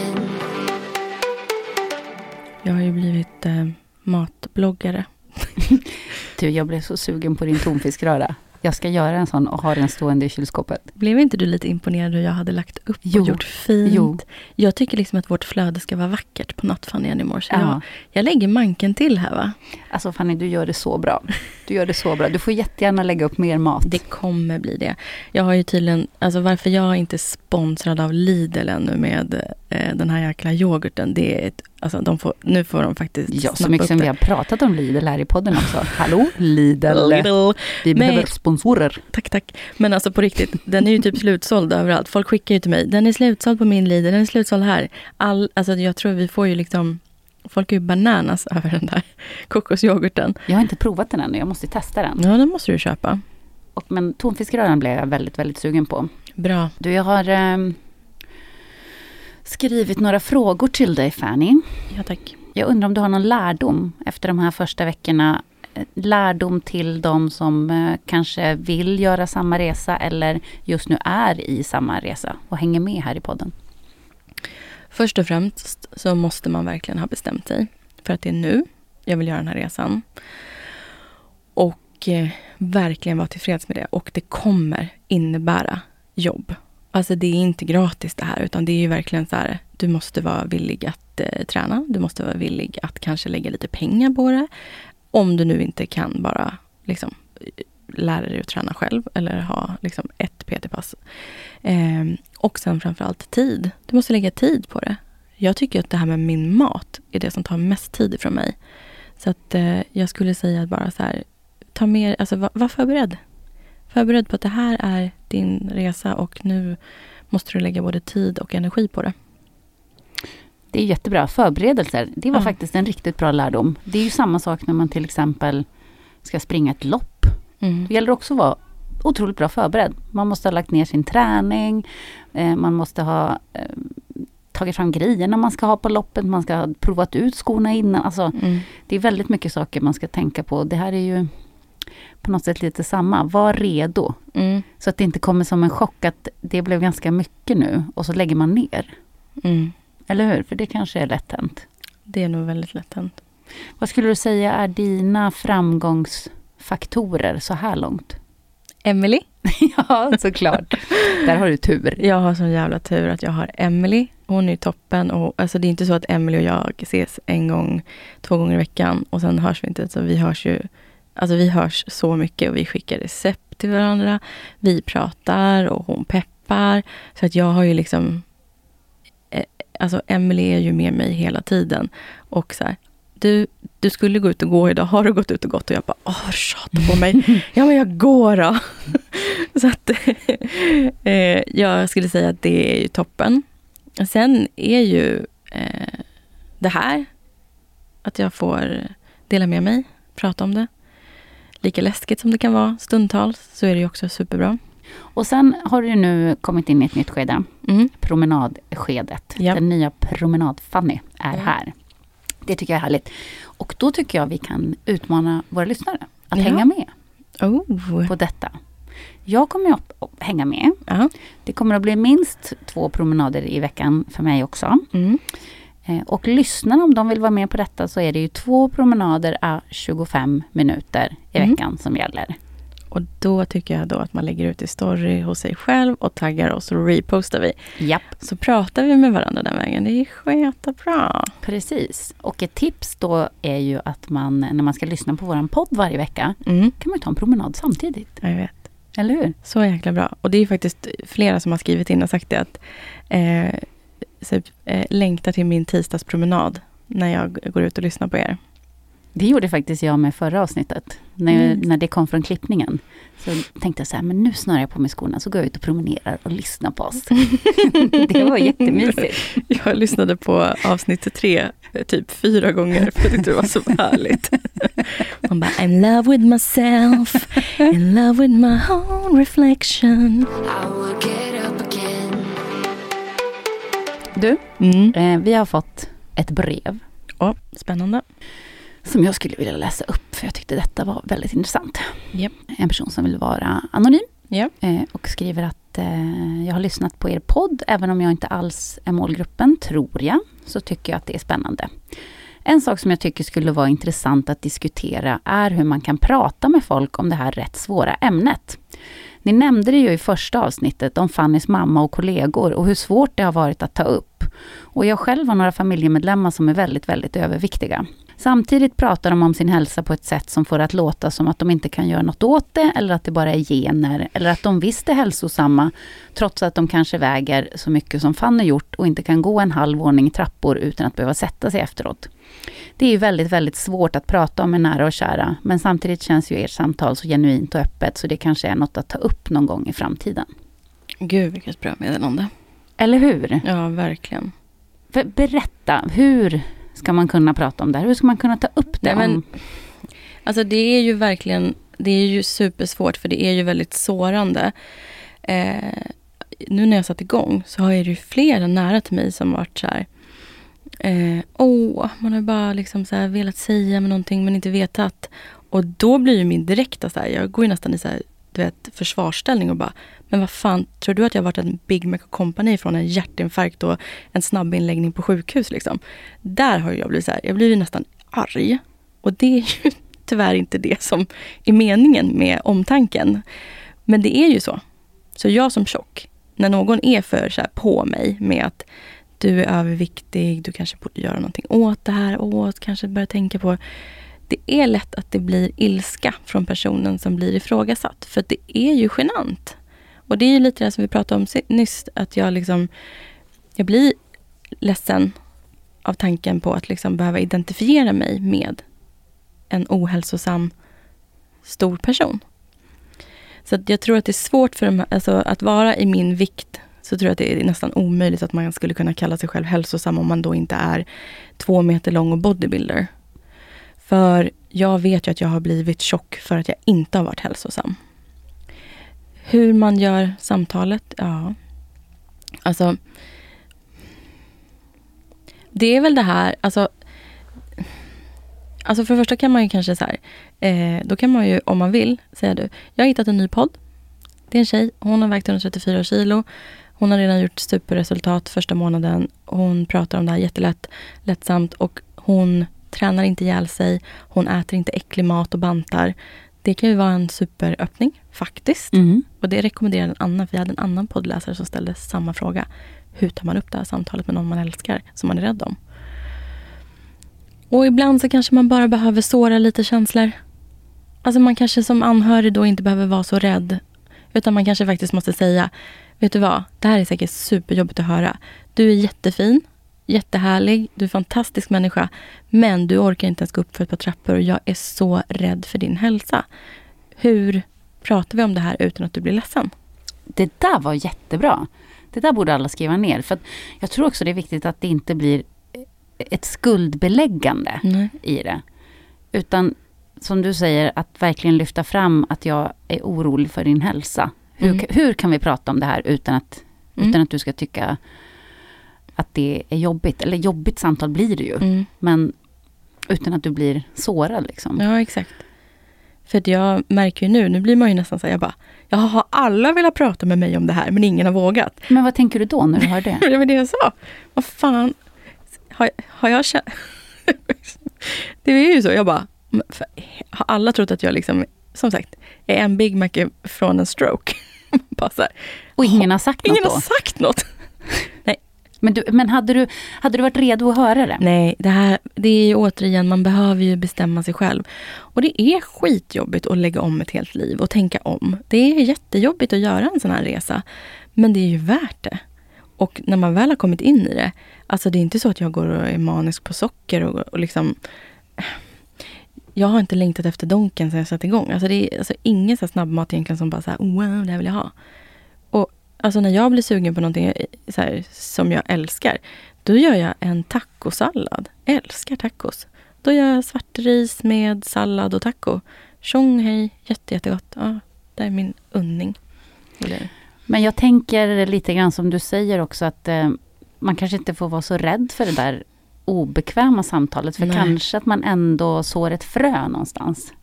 Jag har ju blivit eh, matbloggare. [laughs] Du, jag blev så sugen på din tonfiskröra. Jag ska göra en sån och ha den stående i kylskåpet. Blev inte du lite imponerad hur jag hade lagt upp Jo. och gjort fint? Jo. Jag tycker liksom att vårt flöde ska vara vackert på Not Funny Anymore. Så Ja. jag, jag lägger manken till här va? Alltså Fanny, du gör det så bra. Du gör det så bra. Du får jättegärna lägga upp mer mat. Det kommer bli det. Jag har ju tydligen, alltså varför jag inte är sponsrad av Lidl ännu med eh, den här jäkla yoghurten. Det är ett, alltså de får, nu får de faktiskt Ja, så mycket som vi har pratat om Lidl här i podden också. Hallå Lidl! Lidl. Vi behöver sponsorer. Tack, tack. Men alltså på riktigt, den är ju typ slutsåld överallt. Folk skickar ju till mig, den är slutsåld på min Lidl, den är slutsåld här. All, alltså jag tror vi får ju liksom, folk är ju bananas [laughs] över den där kokosyoghurten. Jag har inte provat den ännu, jag måste testa den. Ja, den måste du köpa. Och, men tonfiskröran blev jag väldigt, väldigt sugen på. Bra. Du, jag har ehm, skrivit några frågor till dig Fanny. Ja, tack. Jag undrar om du har någon lärdom efter de här första veckorna? Lärdom till de som eh, kanske vill göra samma resa eller just nu är i samma resa och hänger med här i podden. Först och främst så måste man verkligen ha bestämt sig för att det är nu jag vill göra den här resan. Och eh, verkligen vara tillfreds med det. Och det kommer innebära jobb. Alltså det är inte gratis det här utan det är ju verkligen så här. Du måste vara villig att eh, träna. Du måste vara villig att kanske lägga lite pengar på det. Om du nu inte kan bara liksom lära dig att träna själv eller ha liksom ett PT-pass. Eh, och sen framförallt tid. Du måste lägga tid på det. Jag tycker att det här med min mat är det som tar mest tid ifrån mig. Så att eh, jag skulle säga att bara så här, ta mer, alltså var, var förberedd. Förberedd på att det här är din resa och nu måste du lägga både tid och energi på det. Det är jättebra. Förberedelser, det var Ja. faktiskt en riktigt bra lärdom. Det är ju samma sak när man till exempel ska springa ett lopp. Mm. Det gäller också att vara otroligt bra förberedd. Man måste ha lagt ner sin träning, eh, man måste ha eh, tagit fram grejerna man ska ha på loppet, man ska ha provat ut skorna innan. Alltså, Mm. det är väldigt mycket saker man ska tänka på. Det här är ju på något sätt lite samma. Var redo. Mm. Så att det inte kommer som en chock att det blev ganska mycket nu och så lägger man ner. Mm. Eller hur? För det kanske är lätt hänt. Det är nog väldigt lätt hänt. Vad skulle du säga är dina framgångsfaktorer så här långt? Emily. [laughs] ja, såklart. Där har du tur. Jag har sån jävla tur att jag har Emily. Hon är toppen. Och, alltså, det är inte så att Emily och jag ses en gång, två gånger i veckan och sen hörs vi inte. Så vi hörs ju Alltså vi hörs så mycket och vi skickar recept till varandra. Vi pratar och hon peppar. Så att jag har ju liksom... Alltså Emily är ju med mig hela tiden. Och så här, du, du skulle gå ut och gå idag. Har du gått ut och gått? Och jag bara, åh, tjata på mig. [laughs] ja, men jag går då. [laughs] så att [laughs] eh, jag skulle säga att det är ju toppen. Sen är ju eh, det här, att jag får dela med mig, prata om det. Lika läskigt som det kan vara stundtals, så är det ju också superbra. Och sen har du nu kommit in i ett nytt skede. Mm. Promenadskedet. Ja. Den nya promenad-Fanny är Ja. här. Det tycker jag är härligt. Och då tycker jag vi kan utmana våra lyssnare att Ja. hänga med Oh. på detta. Jag kommer att hänga med. Ja. Det kommer att bli minst två promenader i veckan för mig också. Mm. Eh, Och lyssnarna om de vill vara med på detta så är det ju två promenader à 25 minuter i Mm. veckan som gäller. Och då tycker jag då att man lägger ut i story hos sig själv och taggar oss och repostar vi. Japp, Så pratar vi med varandra den vägen. Det är skitbra. precis. Och ett tips då är ju att man när man ska lyssna på våran podd varje vecka Mm. kan man ju ta en promenad samtidigt. Jag vet. Eller hur? Så jäkla bra. Och det är faktiskt flera som har skrivit in och sagt det att eh, typ, eh, längtar till min tisdagspromenad när jag går ut och lyssnar på er. Det gjorde faktiskt jag med förra avsnittet. När, Mm. när det kom från klippningen. Så tänkte jag så här, men nu snörar jag på mig skorna så går jag ut och promenerar och lyssnar på oss. [laughs] det var jättemysigt. Jag lyssnade på avsnitt tre eh, typ fyra gånger för jag tyckte det var så härligt. Man bara, I'm in love with myself, in love with my own reflection. I will get up again. Du, Mm. eh, vi har fått ett brev Åh, spännande. Som jag skulle vilja läsa upp för jag tyckte detta var väldigt intressant. Japp. En person som vill vara anonym Ja. eh, och skriver att eh, jag har lyssnat på er podd även om jag inte alls är målgruppen, tror jag, så tycker jag att det är spännande. En sak som jag tycker skulle vara intressant att diskutera är hur man kan prata med folk om det här rätt svåra ämnet. Ni nämnde det ju i första avsnittet om Fannys mamma och kollegor och hur svårt det har varit att ta upp. Och jag själv har några familjemedlemmar som är väldigt, väldigt överviktiga. Samtidigt pratar de om sin hälsa på ett sätt som får att låta som att de inte kan göra något åt det eller att det bara är gener eller att de visst är hälsosamma trots att de kanske väger så mycket som Fanny gjort och inte kan gå en halv våning trappor utan att behöva sätta sig efteråt. Det är ju väldigt, väldigt svårt att prata om med nära och kära men samtidigt känns ju ert samtal så genuint och öppet så det kanske är något att ta upp någon gång i framtiden. Gud vilket bra meddelande. Eller hur? Ja, verkligen. Berätta, hur ska man kunna prata om det här? Hur ska man kunna ta upp det? Nej, men-. Alltså det är ju verkligen, det är ju supersvårt för det är ju väldigt sårande. Eh, nu när jag satt igång så har jag ju flera nära till mig som varit så här. Eh, åh, man har bara liksom så velat säga med någonting men inte vetat. Och då blir ju min direkta så här, jag går ju nästan i så här, du vet, försvarsställning och bara, men vad fan, tror du att jag varit en Big Mac Company från en hjärtinfarkt och en snabb inläggning på sjukhus liksom? Där har jag blivit så här, jag blir nästan arg. Och det är ju [laughs] tyvärr inte det som är meningen med omtanken. Men det är ju så. Så jag som tjock, när någon är för så här på mig med att du är överviktig, du kanske borde göra någonting åt det här, åt, kanske börja tänka på. Det är lätt att det blir ilska från personen som blir ifrågasatt. För det är ju genant. Och det är ju lite det som vi pratade om nyss, att jag liksom, jag blir ledsen av tanken på att liksom behöva identifiera mig med en ohälsosam stor person. Så att jag tror att det är svårt för dem, alltså att vara i min vikt så tror jag att det är nästan omöjligt att man skulle kunna kalla sig själv hälsosam om man då inte är två meter lång och bodybuilder. För jag vet ju att jag har blivit tjock för att jag inte har varit hälsosam. Hur man gör samtalet? Ja. Alltså. Det är väl det här, alltså. Alltså för det första kan man ju kanske så här. Eh, då kan man ju om man vill säga du. Jag har hittat en ny podd. Det är en tjej. Hon har vägt 134 kilo. Hon har redan gjort superresultat första månaden. Hon pratar om det här jättelätt, lättsamt och hon tränar inte ihjäl sig. Hon äter inte äcklig mat och bantar. Det kan ju vara en superöppning faktiskt. Mm. Och det rekommenderar en annan, jag hade en annan poddläsare som ställde samma fråga. Hur tar man upp det här samtalet med någon man älskar, som man är rädd om? Och ibland så kanske man bara behöver såra lite känslor. Alltså man kanske som anhörig då inte behöver vara så rädd. Utan man kanske faktiskt måste säga, vet du vad, det här är säkert superjobbigt att höra. Du är jättefin, jättehärlig, du är en fantastisk människa. Men du orkar inte ens gå upp för ett par trappor och jag är så rädd för din hälsa. Hur pratar vi om det här utan att du blir ledsen? Det där var jättebra. Det där borde alla skriva ner. För jag tror också det är viktigt att det inte blir ett skuldbeläggande Nej. i det. Utan som du säger, att verkligen lyfta fram att jag är orolig för din hälsa. Hur, Mm. hur kan vi prata om det här utan att, Mm. utan att du ska tycka att det är jobbigt? Eller jobbigt samtal blir det ju. Mm. Men utan att du blir sårad liksom. Ja, exakt. För jag märker ju nu, nu blir man ju nästan så här, jag bara, jag har alla velat prata med mig om det här men ingen har vågat. Men vad tänker du då när du hör det? [laughs] Det var det jag sa. Vad fan, har, har jag känt... [laughs] det är ju så, jag bara, har alla trott att jag liksom, som sagt, är en Big Mac från en stroke? [laughs] bara här, Och ingen har sagt ingen något har då? sagt något. Men, du, men hade, du, hade du varit redo att höra det? Nej, det här, det är ju återigen, man behöver ju bestämma sig själv. Och det är skitjobbigt att lägga om ett helt liv och tänka om. Det är jättejobbigt att göra en sån här resa. Men det är ju värt det. Och när man väl har kommit in i det, alltså det är inte så att jag går och är manisk på socker och, och liksom eh, jag har inte längtat efter Donken sen jag satte igång. Alltså det är alltså ingen så snabbmat egentligen som bara så här, wow, det här vill jag ha. Alltså när jag blir sugen på någonting eh, här, som jag älskar, då gör jag en tacosallad. Älskar tacos. Då gör jag svartris med sallad och taco. Tjong hej, jätte, jättegott. Ja, det är min unning. Eller, Men jag tänker lite grann som du säger också att eh, man kanske inte får vara så rädd för det där obekväma samtalet. För Nej. kanske att man ändå sår ett frö någonstans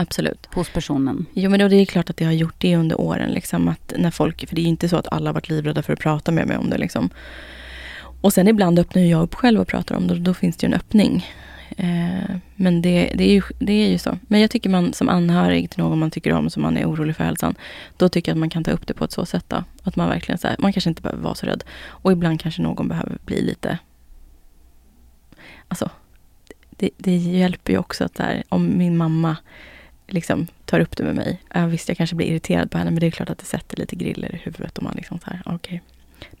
absolut. hos personen. Jo men då, det är klart att jag har gjort det under åren. Liksom, att när folk, för det är ju inte så att alla har varit livrädda för att prata med mig om det. Liksom. Och sen ibland öppnar jag upp själv och pratar om det. Och då finns det ju en öppning. Eh, men det, det, är ju, det är ju så. Men jag tycker man som anhörig till någon man tycker om, som man är orolig för hälsan. Då tycker jag att man kan ta upp det på ett så sätt. Då. Att man verkligen så här, man kanske inte behöver vara så rädd. Och ibland kanske någon behöver bli lite... Alltså, det, det hjälper ju också att där, om min mamma liksom tar upp det med mig. Ja, visst, jag kanske blir irriterad på henne, men det är klart att det sätter lite griller i huvudet. Och man liksom så här, okej.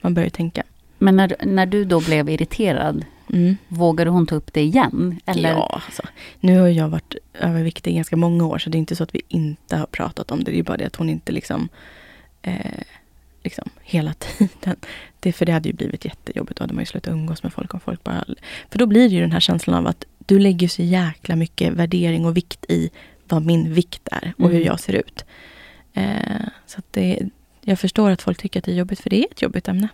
Man börjar tänka. Men när, när du då blev irriterad, Mm. vågade hon ta upp det igen? Eller? Ja, alltså. Nu har jag varit överviktig i ganska många år, så det är inte så att vi inte har pratat om det. Det är bara det att hon inte liksom, eh, liksom hela [laughs] tiden. Det, för det hade ju blivit jättejobbigt. Då hade man ju slutat umgås med folk om folk bara... För då blir det ju den här känslan av att du lägger så jäkla mycket värdering och vikt i vad min vikt är och hur Mm. jag ser ut. Eh, så det, jag förstår att folk tycker att det är jobbigt, för det är ett jobbigt ämne.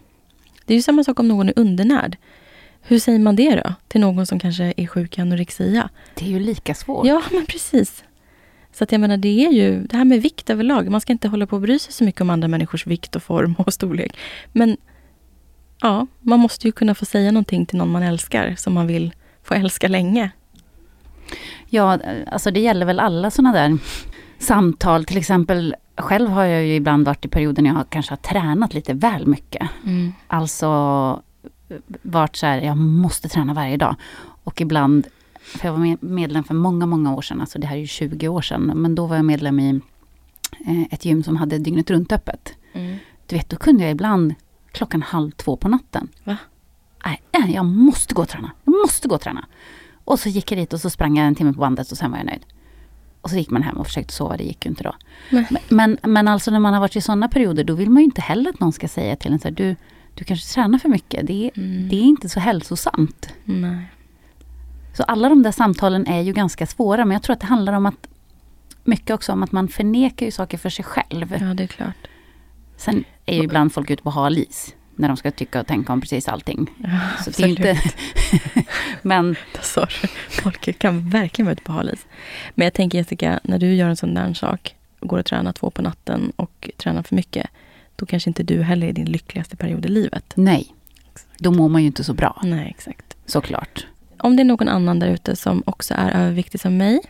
Det är ju samma sak om någon är undernärd. Hur säger man det då? Till någon som kanske är sjuk i anorexia? Det är ju lika svårt. Ja, men precis. Så att jag menar, det är ju det här med vikt överlag. Man ska inte hålla på och bry sig så mycket om andra människors vikt och form och [laughs] storlek. Men ja, man måste ju kunna få säga någonting till någon man älskar, som man vill få älska länge. Ja, alltså det gäller väl alla sådana där samtal. Till exempel, själv har jag ju ibland varit i perioder när jag kanske har tränat lite väl mycket. Alltså varit så här, jag måste träna varje dag. Och ibland, för jag var med- medlem för många, många år sedan, alltså det här är ju 20 år sedan, men då var jag medlem i eh, ett gym som hade dygnet runt öppet. Du vet, då kunde jag ibland klockan halv två på natten. Va? Nej, jag måste gå och träna. Jag måste gå och träna. Och så gick jag dit och så sprang jag en timme på bandet och sen var jag nöjd. Och så gick man hem och försökte sova, det gick ju inte då. Nej. Men, men, alltså när man har varit i sådana perioder, då vill man ju inte heller att någon ska säga till en så här, du, du kanske tränar för mycket. Det, är- det är inte så hälsosamt. Nej. Så alla de där samtalen är ju ganska svåra, men jag tror att det handlar om att mycket också om att man förnekar ju saker för sig själv. Ja, det är klart. Sen är ju ibland folk ute på hal is när de ska tycka och tänka om precis allting. Så det är inte... [laughs] men sa [laughs] du. Folk kan verkligen vara ute på hal is. Men jag tänker Jessica, när du gör en sån där sak, går och tränar två på natten och tränar för mycket, då kanske inte du heller är din lyckligaste period i livet. nej, då mår man ju inte så bra, Nej, exakt. såklart. Om det är någon annan där ute som också är överviktig som mig,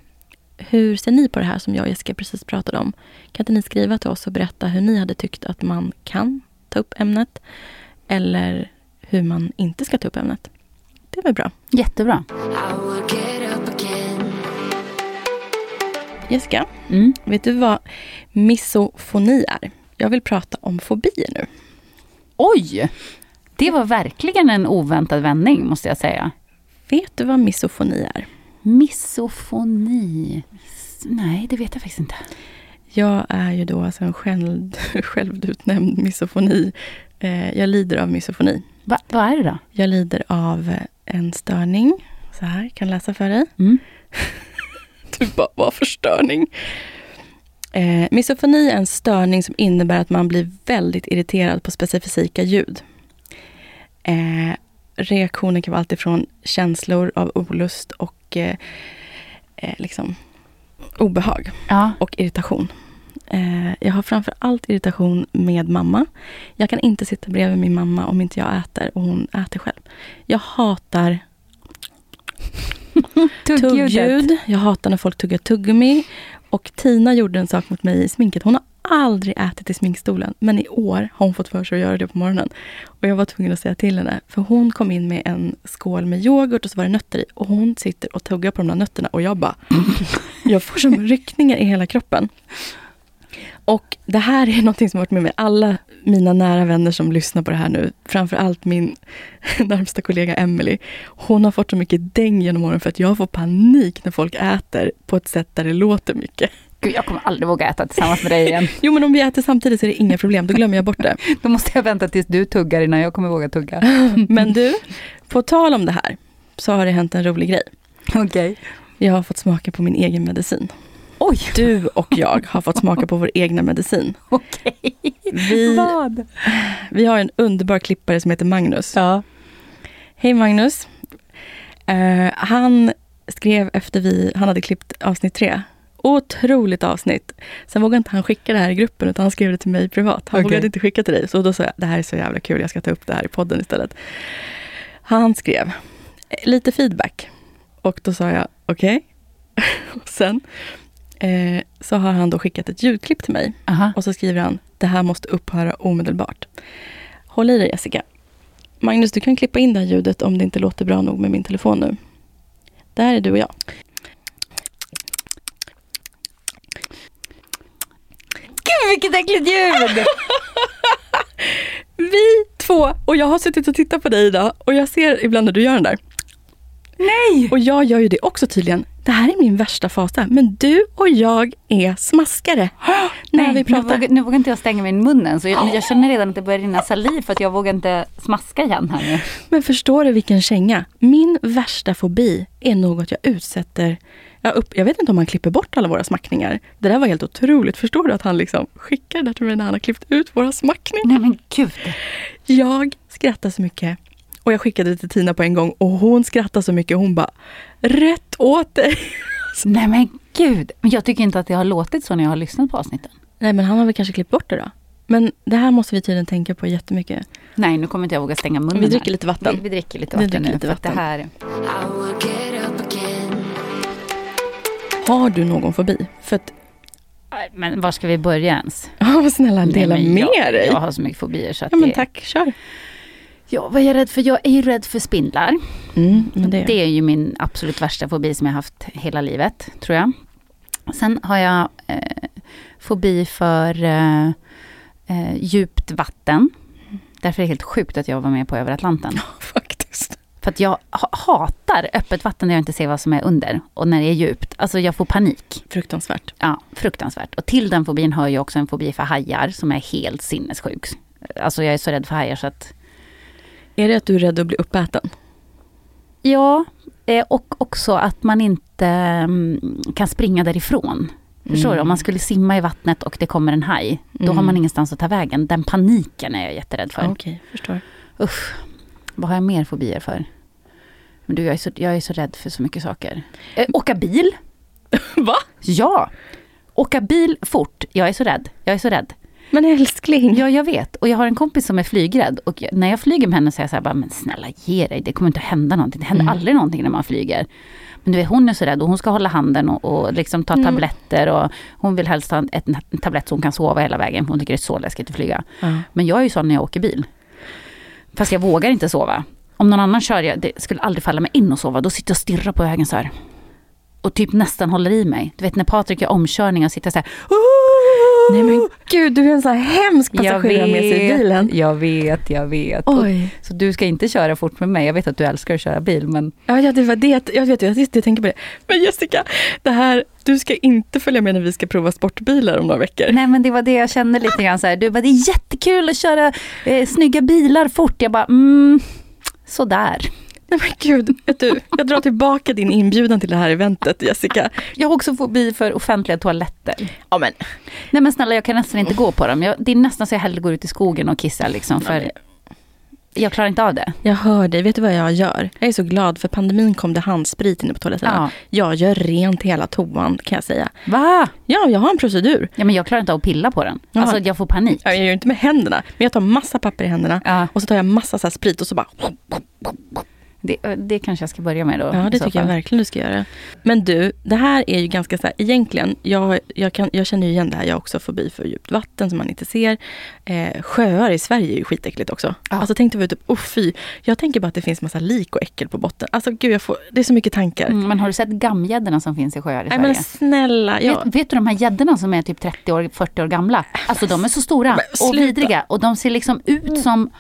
hur ser ni på det här som jag och Jessica precis pratade om? Kan inte ni skriva till oss och berätta hur ni hade tyckt att man kan ta upp ämnet? Eller hur man inte ska ta upp ämnet? Det är väl bra. Jättebra. Jessica, Mm. vet du vad misofoni är? Jag vill prata om fobier nu. Oj! Det var verkligen en oväntad vändning, måste jag säga. Vet du vad misofoni är? Misofoni. Nej, det vet jag faktiskt inte. Jag är ju då alltså en själv, [laughs] självutnämnd misofoni. Eh, jag lider av misofoni. Va, vad är det då? Jag lider av eh, en störning. Så här, kan läsa för dig. Mm. [laughs] Du bara, vad för störning? Eh, misofoni är en störning som innebär att man blir väldigt irriterad på specifika ljud. Eh, reaktionen kan vara alltifrån känslor av olust och eh, eh, liksom obehag Ja. och irritation. Eh, jag har framför allt irritation med mamma. Jag kan inte sitta bredvid min mamma om inte jag äter och hon äter själv. Jag hatar [laughs] tuggljud. Jag hatar när folk tuggar tuggummi. Och Tina gjorde en sak mot mig i sminket. Hon har aldrig ätit i sminkstolen. Men i år har hon fått för sig att göra det på morgonen. Och jag var tvungen att säga till henne. För hon kom in med en skål med yoghurt och så var det nötter i. Och hon sitter och tuggar på de där nötterna. Och jag bara... [laughs] jag får som ryckningar i hela kroppen. Och det här är [laughs] något som har varit med mig. Alla mina nära vänner som lyssnar på det här nu, framförallt min [laughs] närmsta kollega Emily. Hon har fått så mycket däng genom åren för att jag får panik när folk äter på ett sätt där det låter mycket. Gud, jag kommer aldrig våga äta tillsammans med dig igen. [laughs] Jo men om vi äter samtidigt så är det inga problem, då glömmer jag bort det. Då måste jag vänta tills du tuggar innan jag kommer våga tugga. Men du, på tal om det här så har det hänt en rolig grej. Okej. Jag har fått smaka på min egen medicin. Oj, Du och jag har fått smaka på vår egna medicin. [laughs] okej. Vi, Vad? vi har en underbar klippare som heter Magnus. Ja. Hej Magnus. Eh, han skrev efter vi, han hade klippt avsnitt tre. Otroligt avsnitt. Sen vågade inte han skicka det här i gruppen utan han skrev det till mig privat. Han Okej. vågade inte skicka till dig. Så då sa jag, det här är så jävla kul, jag ska ta upp det här i podden istället. Han skrev, lite feedback. Och då sa jag, okej. [laughs] Och Sen eh, så har han då skickat ett ljudklipp till mig. Aha. Och så skriver han, det här måste upphöra omedelbart. Håll i dig Jessica. Magnus, du kan klippa in det här ljudet om det inte låter bra nog med min telefon nu. Där är du och jag. Gud vilket äckligt ljud! [laughs] Vi två, och jag har suttit och tittat på dig idag och jag ser ibland när du gör den där. Nej! Och jag gör ju det också tydligen. Det här är min värsta fasa. Men du och jag är smaskare. [gasps] när Nej, vi nu, pratar. vågar, nu vågar inte jag stänga min munnen. Så jag, jag känner redan att det börjar rinna saliv för att jag vågar inte smaska igen här nu. Men förstår du vilken känga? Min värsta fobi är något jag utsätter jag, upp, jag vet inte om han klipper bort alla våra smackningar. Det där var helt otroligt. Förstår du att han liksom skickar det där till mig när han har klippt ut våra smackningar? Nej men gud. Jag skrattar så mycket. Och jag skickade det till Tina på en gång och hon skrattar så mycket. Hon bara, rätt åt dig. [laughs] Nej men gud. Men jag tycker inte att det har låtit så när jag har lyssnat på avsnitten. Nej men han har väl kanske klippt bort det då. Men det här måste vi tydligen tänka på jättemycket. Nej, nu kommer inte jag våga stänga munnen Vi dricker lite vatten. Vi, vi dricker lite Vi vatten dricker nu. lite att det vatten. här... Har du någon fobi? För att, Men var ska vi börja ens? ja snälla dela Nej, med jag, dig. Jag har så mycket fobier så att ja men det... tack, kör. Ja, vad är jag rädd för? Jag är ju rädd för spindlar. Mm, det, Det är ju min absolut värsta fobi som jag haft hela livet, tror jag. Sen har jag eh, fobi för eh, eh, djupt vatten. Därför är det helt sjukt att jag var med på Över Atlanten. [laughs] faktiskt. För att jag ha- hatar öppet vatten när jag inte ser vad som är under. Och när det är djupt. Alltså jag får panik. Fruktansvärt. Ja, fruktansvärt. Och till den fobin hör ju också en fobi för hajar som är helt sinnessjuk. Alltså jag är så rädd för hajar så att Är det att du är rädd att bli uppäten? Ja, eh, och också att man inte mm, kan springa därifrån. Förstår du? Om man skulle simma i vattnet och det kommer en haj, då Mm. har man ingenstans att ta vägen. Den paniken är jag jätterädd för. Okej, förstår. Usch, vad har jag mer fobier för? Men du, jag är så, jag är så rädd för så mycket saker. Eh, åka bil? [laughs] Va? Ja! Åka bil fort. Jag är så rädd. Jag är så rädd. Men älskling. Ja, jag vet. Och jag har en kompis som är flygrädd. Och när jag flyger med henne så är jag så här, bara, men snälla ge dig. Det kommer inte att hända någonting. Det händer Mm. aldrig någonting när man flyger. Men du vet, hon är så rädd och hon ska hålla handen och, och liksom ta Mm. tabletter. Och hon vill helst ha ett, en tablett så hon kan sova hela vägen. Hon tycker det är så läskigt att flyga. Ja. Men jag är ju sån när jag åker bil. Fast jag vågar inte sova. Om någon annan kör, jag, det skulle aldrig falla mig in och sova. Då sitter jag och stirrar på vägen så här. Och typ nästan håller i mig. Du vet när Patrik gör omkörning och sitter så här. Nej men gud, du är en så här hemsk passagerare med sig i bilen. Jag vet, jag vet. Oj. Så du ska inte köra fort med mig. Jag vet att du älskar att köra bil men Ja, ja, det var det. Jag vet, jag, jag tänker på det. Men Jessica, det här, du ska inte följa med när vi ska prova sportbilar om några veckor. Nej men det var det jag kände lite grann så här. Du bara, det är jättekul att köra eh, snygga bilar fort. Jag bara, mm, sådär. [laughs] Nej men gud, vet du, jag drar tillbaka din inbjudan till det här eventet Jessica. Jag har också fobi för offentliga toaletter. Ja men, Nej men snälla jag kan nästan inte gå på dem. Jag, det är nästan så jag hellre går ut i skogen och kissar liksom. För, Jag klarar inte av det. Jag hör dig. Vet du vad jag gör? Jag är så glad för pandemin kom det handsprit inne på toaletterna. Jag gör rent hela toan kan jag säga. Va? Ja, jag har en procedur. Ja, men jag klarar inte av att pilla på den. Jaha. Alltså jag får panik. Ja, Jag gör inte med händerna, men jag tar massa papper i händerna Ja. och så tar jag massa så här sprit och så bara... Det, det kanske jag ska börja med då. Ja, det tycker jag verkligen du ska göra. Men du, det här är ju ganska så här, egentligen, jag, jag, kan, jag känner ju igen det här, jag har också fobi för djupt vatten som man inte ser. Eh, sjöar i Sverige är ju skitäckligt också. Ja. Alltså tänk dig typ, oh fy. Jag tänker bara att det finns massa lik och äckel på botten. Alltså gud, jag får, det är så mycket tankar. Mm, men har du sett gammgäddorna som finns i sjöar i Nej Sverige? men snälla, jag, Vet, vet du de här gäddorna som är typ 30 år, 40 år gamla? Alltså de är så stora Men och vidriga och de ser liksom ut som...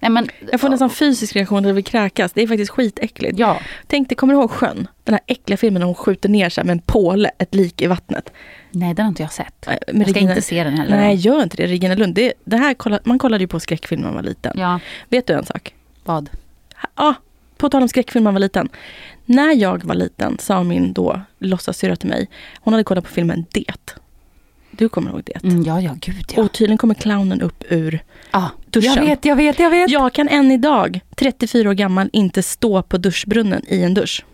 Nej men... jag får nästan fysisk reaktion när vill kräkas. Det är faktiskt skitäckligt. Ja. Tänk dig, kommer du ihåg sjön? Den här äckliga filmen när hon skjuter ner sig med en påle, ett lik i vattnet. Nej, den har inte jag sett. Men jag ska Regina- inte se den heller. Nej, gör inte det. Regina Lund. Det, det här, kolla, man kollade ju på skräckfilm när man var liten. Ja, Vet du en sak? vad? Ja, på tal om skräckfilm när man var liten. När jag var liten sa min då låtsassyrra till mig, hon hade kollat på filmen Det. Du kommer ihåg Det? Mm, ja, ja, gud ja. Och tydligen kommer clownen upp ur ah, duschen. jag vet, jag vet, jag vet. Jag kan än idag, 34 år gammal, inte stå på duschbrunnen i en dusch.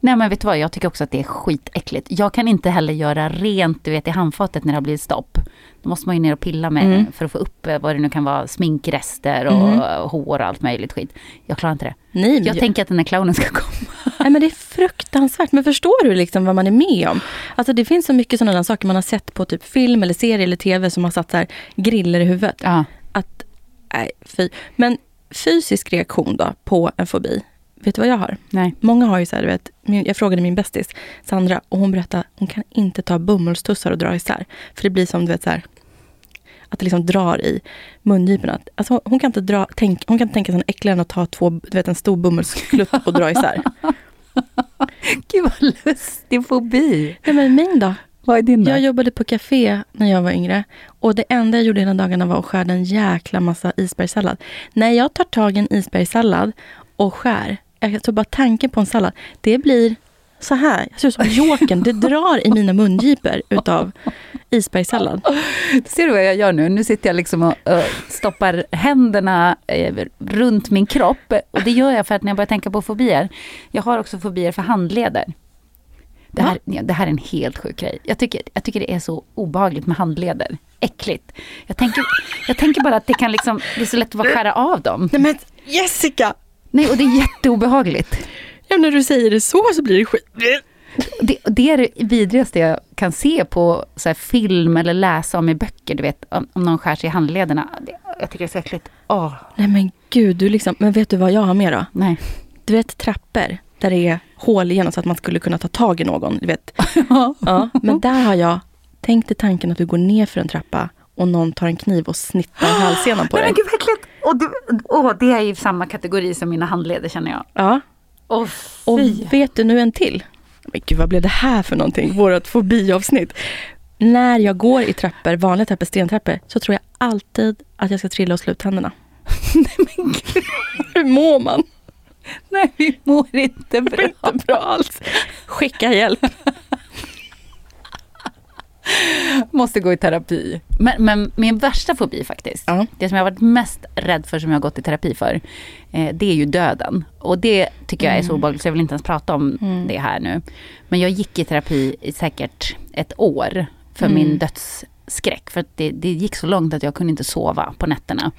Nej men vet du vad, jag tycker också att det är skitäckligt. Jag kan inte heller göra rent, du vet i handfatet när det har blivit stopp. Då måste man ju ner och pilla med Mm. för att få upp eh, vad det nu kan vara, sminkrester och Mm. hår och allt möjligt skit. Jag klarar inte det. Nej, Jag jag- tänker att den här clownen ska komma. Nej, men det är fruktansvärt. Men förstår du liksom vad man är med om? Alltså det finns så mycket sådana saker man har sett på typ film eller serie eller tv som har satt så här griller i huvudet. Ja. Att, nej, fy. Men fysisk reaktion då på en fobi. Vet du vad jag har? Nej. Många har ju så här, du vet, jag frågade min bästis Sandra och hon berättade hon kan inte ta bomullstussar och dra isär. För det blir som du vet så här, att det liksom drar i mungiporna. Alltså, hon kan inte dra, tänk, hon kan inte tänka sig något äckligare än att ta två, du vet, en stor bomullsklutt och dra isär. [laughs] [laughs] Gud vad lustig fobi. Nej men min då? Vad är din Jag jobbade på café när jag var yngre. Och det enda jag gjorde hela dagarna var att skära en jäkla massa isbergssallad. När jag tar tag i en isbergssallad och skär, jag tror bara tanken på en sallad, det blir så här. Jag ser ut som [laughs] Jokern. Det drar i mina mungipor utav isbergssallad. Ser du vad jag gör nu? Nu sitter jag liksom och stoppar händerna eh, runt min kropp. Och det gör jag för att när jag börjar tänka på fobier. Jag har också fobier för handleder. Det här, det här är en helt sjuk grej. Jag tycker, jag tycker det är så obehagligt med handleder. Äckligt. Jag tänker, jag tänker bara att det kan liksom, det är så lätt att bara skära av dem. Nej men Jessica! Nej, och det är jätteobehagligt. Ja, när du säger det så så blir det skit. Det, det är det vidrigaste jag kan se på så film eller läsa om i böcker. Du vet, om, om någon skär sig i handlederna. Jag tycker det är så äckligt. Åh, Nej men gud, du liksom, men vet du vad jag har med då? nej. Du vet trappor där det är hål igenom så att man skulle kunna ta tag i någon. Du vet. Ja, men där har jag, tänk dig tanken att du går ner för en trappa och någon tar en kniv och snittar hälsenan på Nej dig. men gud vad äckligt. Och du, åh, det är i samma kategori som mina handleder känner jag. Ja, Åh och vet du nu en till? Men gud, vad blev det här för någonting? Vårt fobiavsnitt. När jag går i trappor, vanliga trappor, stentrappor, så tror jag alltid att jag ska trilla och slå ut tänderna. [laughs] Nej men gud. Hur mår man? Nej vi mår inte bra. Inte bra alls. Skicka hjälp. Måste gå i terapi. Men, men min värsta fobi faktiskt, Ja. det som jag har varit mest rädd för som jag har gått i terapi för, eh, det är ju döden. Och det tycker jag är så obehagligt så jag vill inte ens prata om det här nu. Men jag gick i terapi i säkert ett år för min dödsskräck. För det, det gick så långt att jag kunde inte sova på nätterna.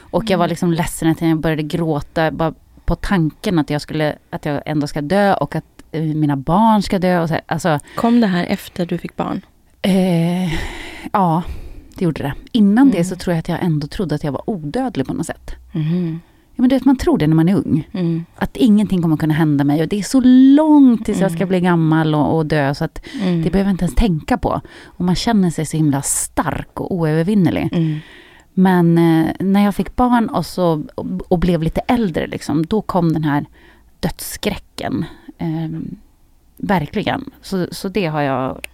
Och jag var liksom ledsen att jag började gråta bara på tanken att jag, skulle, att jag ändå ska dö och att eh, mina barn ska dö. Och så här. Alltså, Kom det här efter du fick barn? Eh, ja, det gjorde det. Innan det så tror jag att jag ändå trodde att jag var odödlig på något sätt. Mhm. Ja, men det, man tror det när man är ung. Mm. Att ingenting kommer kunna hända mig och det är så långt tills jag ska bli gammal och, och dö så att Mm. det behöver jag inte ens tänka på. Och man känner sig så himla stark och oövervinnerlig. Mm. Men eh, när jag fick barn och, så, och, och blev lite äldre, liksom, då kom den här dödsskräcken. Eh, verkligen. Så, så det har jag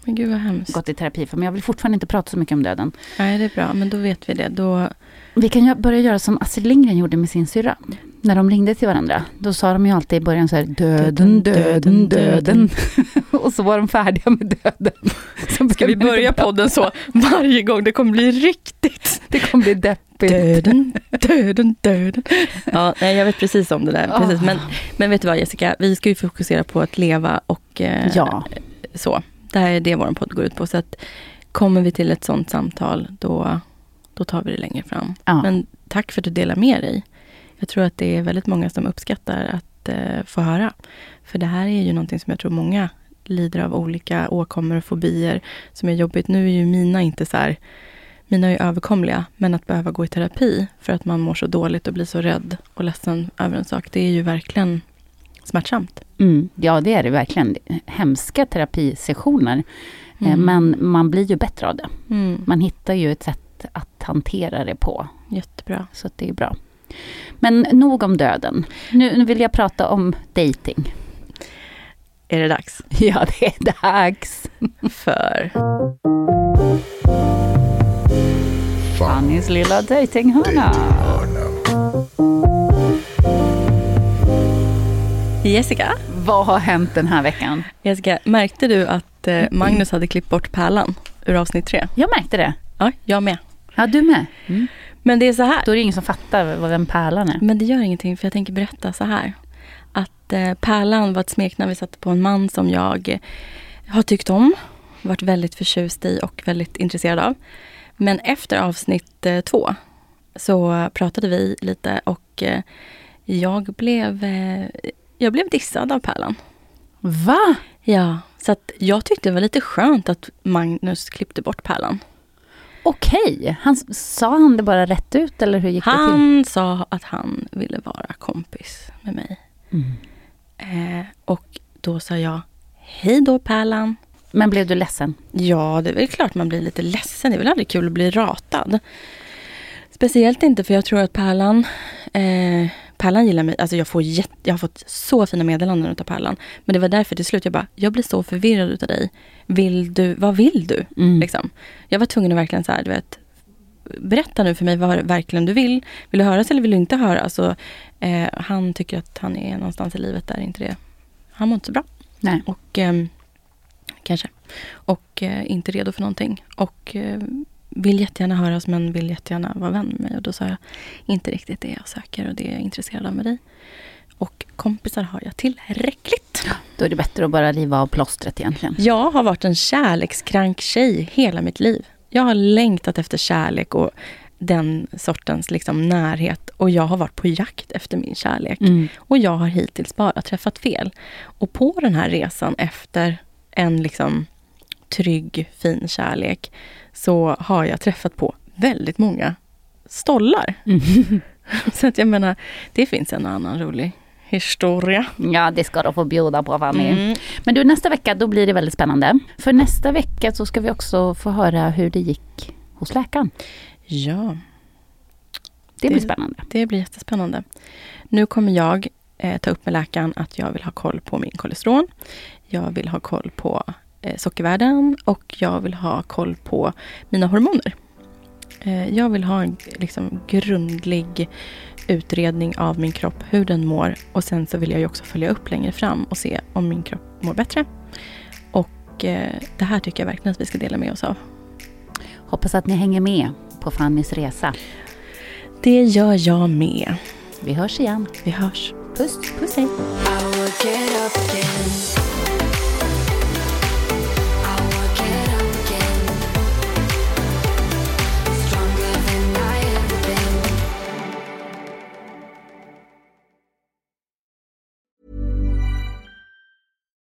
gått i terapi för. Men jag vill fortfarande inte prata så mycket om döden. Nej, det är bra. Men då vet vi det. Då... Vi kan ju börja göra som Astrid Lindgren gjorde med sin syrra. När de ringde till varandra. Då sa de ju alltid i början så här döden, döden, döden. [laughs] Och så var de färdiga med döden. Så [laughs] Ska vi börja podden så varje gång? Det kommer bli riktigt Det kommer bli deppigt. Döden, döden, döden. [laughs] Ja, nej, jag vet precis om det där. Precis. Men, men vet du vad Jessica, vi ska ju fokusera på att leva och eh, Ja. så. Det här är det vår podd går ut på. Så att kommer vi till ett sånt samtal, då, då tar vi det längre fram. Ja. Men tack för att du delar med dig. Jag tror att det är väldigt många som uppskattar att eh, få höra. För det här är ju någonting som jag tror många lider av olika åkommor och fobier som är jobbigt. Nu är ju mina inte så här, mina är överkomliga, men att behöva gå i terapi för att man mår så dåligt och blir så rädd och ledsen över en sak, det är ju verkligen smärtsamt. Mm, ja, det är det verkligen. Hemska terapisessioner. Eh, Mm. Men man blir ju bättre av det. Mm. Man hittar ju ett sätt att hantera det på. Jättebra. Så det är bra. Men nog om döden. Nu, nu vill jag prata om dating. Är det dags? [laughs] Ja, det är dags. För Fannys lilla datinghörna. Jessica, Vad har hänt den här veckan? Jessica, märkte du att eh, Magnus hade klippt bort pärlan ur avsnitt tre? Jag märkte det. Ja, jag med. Ja, du med. Mm. Men det är så här. Då är det ingen som fattar vad vem Pärlan är. Men det gör ingenting, för jag tänker berätta så här. Att eh, Pärlan var ett smeknamn vi satte på en man som jag har tyckt om, varit väldigt förtjust i och väldigt intresserad av. Men efter avsnitt eh, två så pratade vi lite och eh, jag blev, eh, jag blev dissad av Pärlan. Va? Ja, så att jag tyckte det var lite skönt att Magnus klippte bort Pärlan. Okej. Han, sa han det bara rätt ut eller hur gick det till? Han sa att han ville vara kompis med mig. Mm. Eh, och då sa jag, hej då Pärlan. Men blev du ledsen? Ja, det är väl klart man blir lite ledsen. Det är väl aldrig kul att bli ratad. Speciellt inte för jag tror att Pärlan, eh, Pärlan gillar mig. Alltså jag, får jätte, jag har fått så fina meddelanden av Pärlan. Men det var därför till slut jag bara, jag blir så förvirrad utav dig. Vill du, vad vill du? Mm. Liksom. Jag var tvungen att verkligen så här, du vet, berätta nu för mig vad verkligen du vill. Vill du höras eller vill du inte höra? Alltså, eh, han tycker att han är någonstans i livet där inte det, han mår inte så bra. Nej. Och ehm, kanske. Och eh, inte redo för någonting. Och eh, vill jättegärna höras men vill jättegärna vara vän med mig. Och då sa jag, inte riktigt det jag söker och det jag är intresserad av med dig. Och kompisar har jag tillräckligt. Då är det bättre att bara riva av plåstret egentligen. Jag har varit en kärlekskrank tjej hela mitt liv. Jag har längtat efter kärlek och den sortens liksom närhet. Och jag har varit på jakt efter min kärlek. Mm. Och jag har hittills bara träffat fel. Och på den här resan efter en liksom trygg, fin kärlek så har jag träffat på väldigt många stollar. [laughs] Så att jag menar, det finns en och annan rolig historia. Ja, det ska du få bjuda på Fanny. Mm. Men du, nästa vecka då blir det väldigt spännande. För nästa vecka så ska vi också få höra hur det gick hos läkaren. Ja, Det blir Det- spännande. det blir jättespännande. Nu kommer jag eh, ta upp med läkaren att jag vill ha koll på min kolesterol. Jag vill ha koll på sockervärden och jag vill ha koll på mina hormoner. Eh, jag vill ha en liksom, grundlig utredning av min kropp, hur den mår. Och sen så vill jag ju också följa upp längre fram och se om min kropp mår bättre. Och eh, det här tycker jag verkligen att vi ska dela med oss av. Hoppas att ni hänger med på Fannys resa. Det gör jag med. Vi hörs igen. Vi hörs. Puss, puss hej.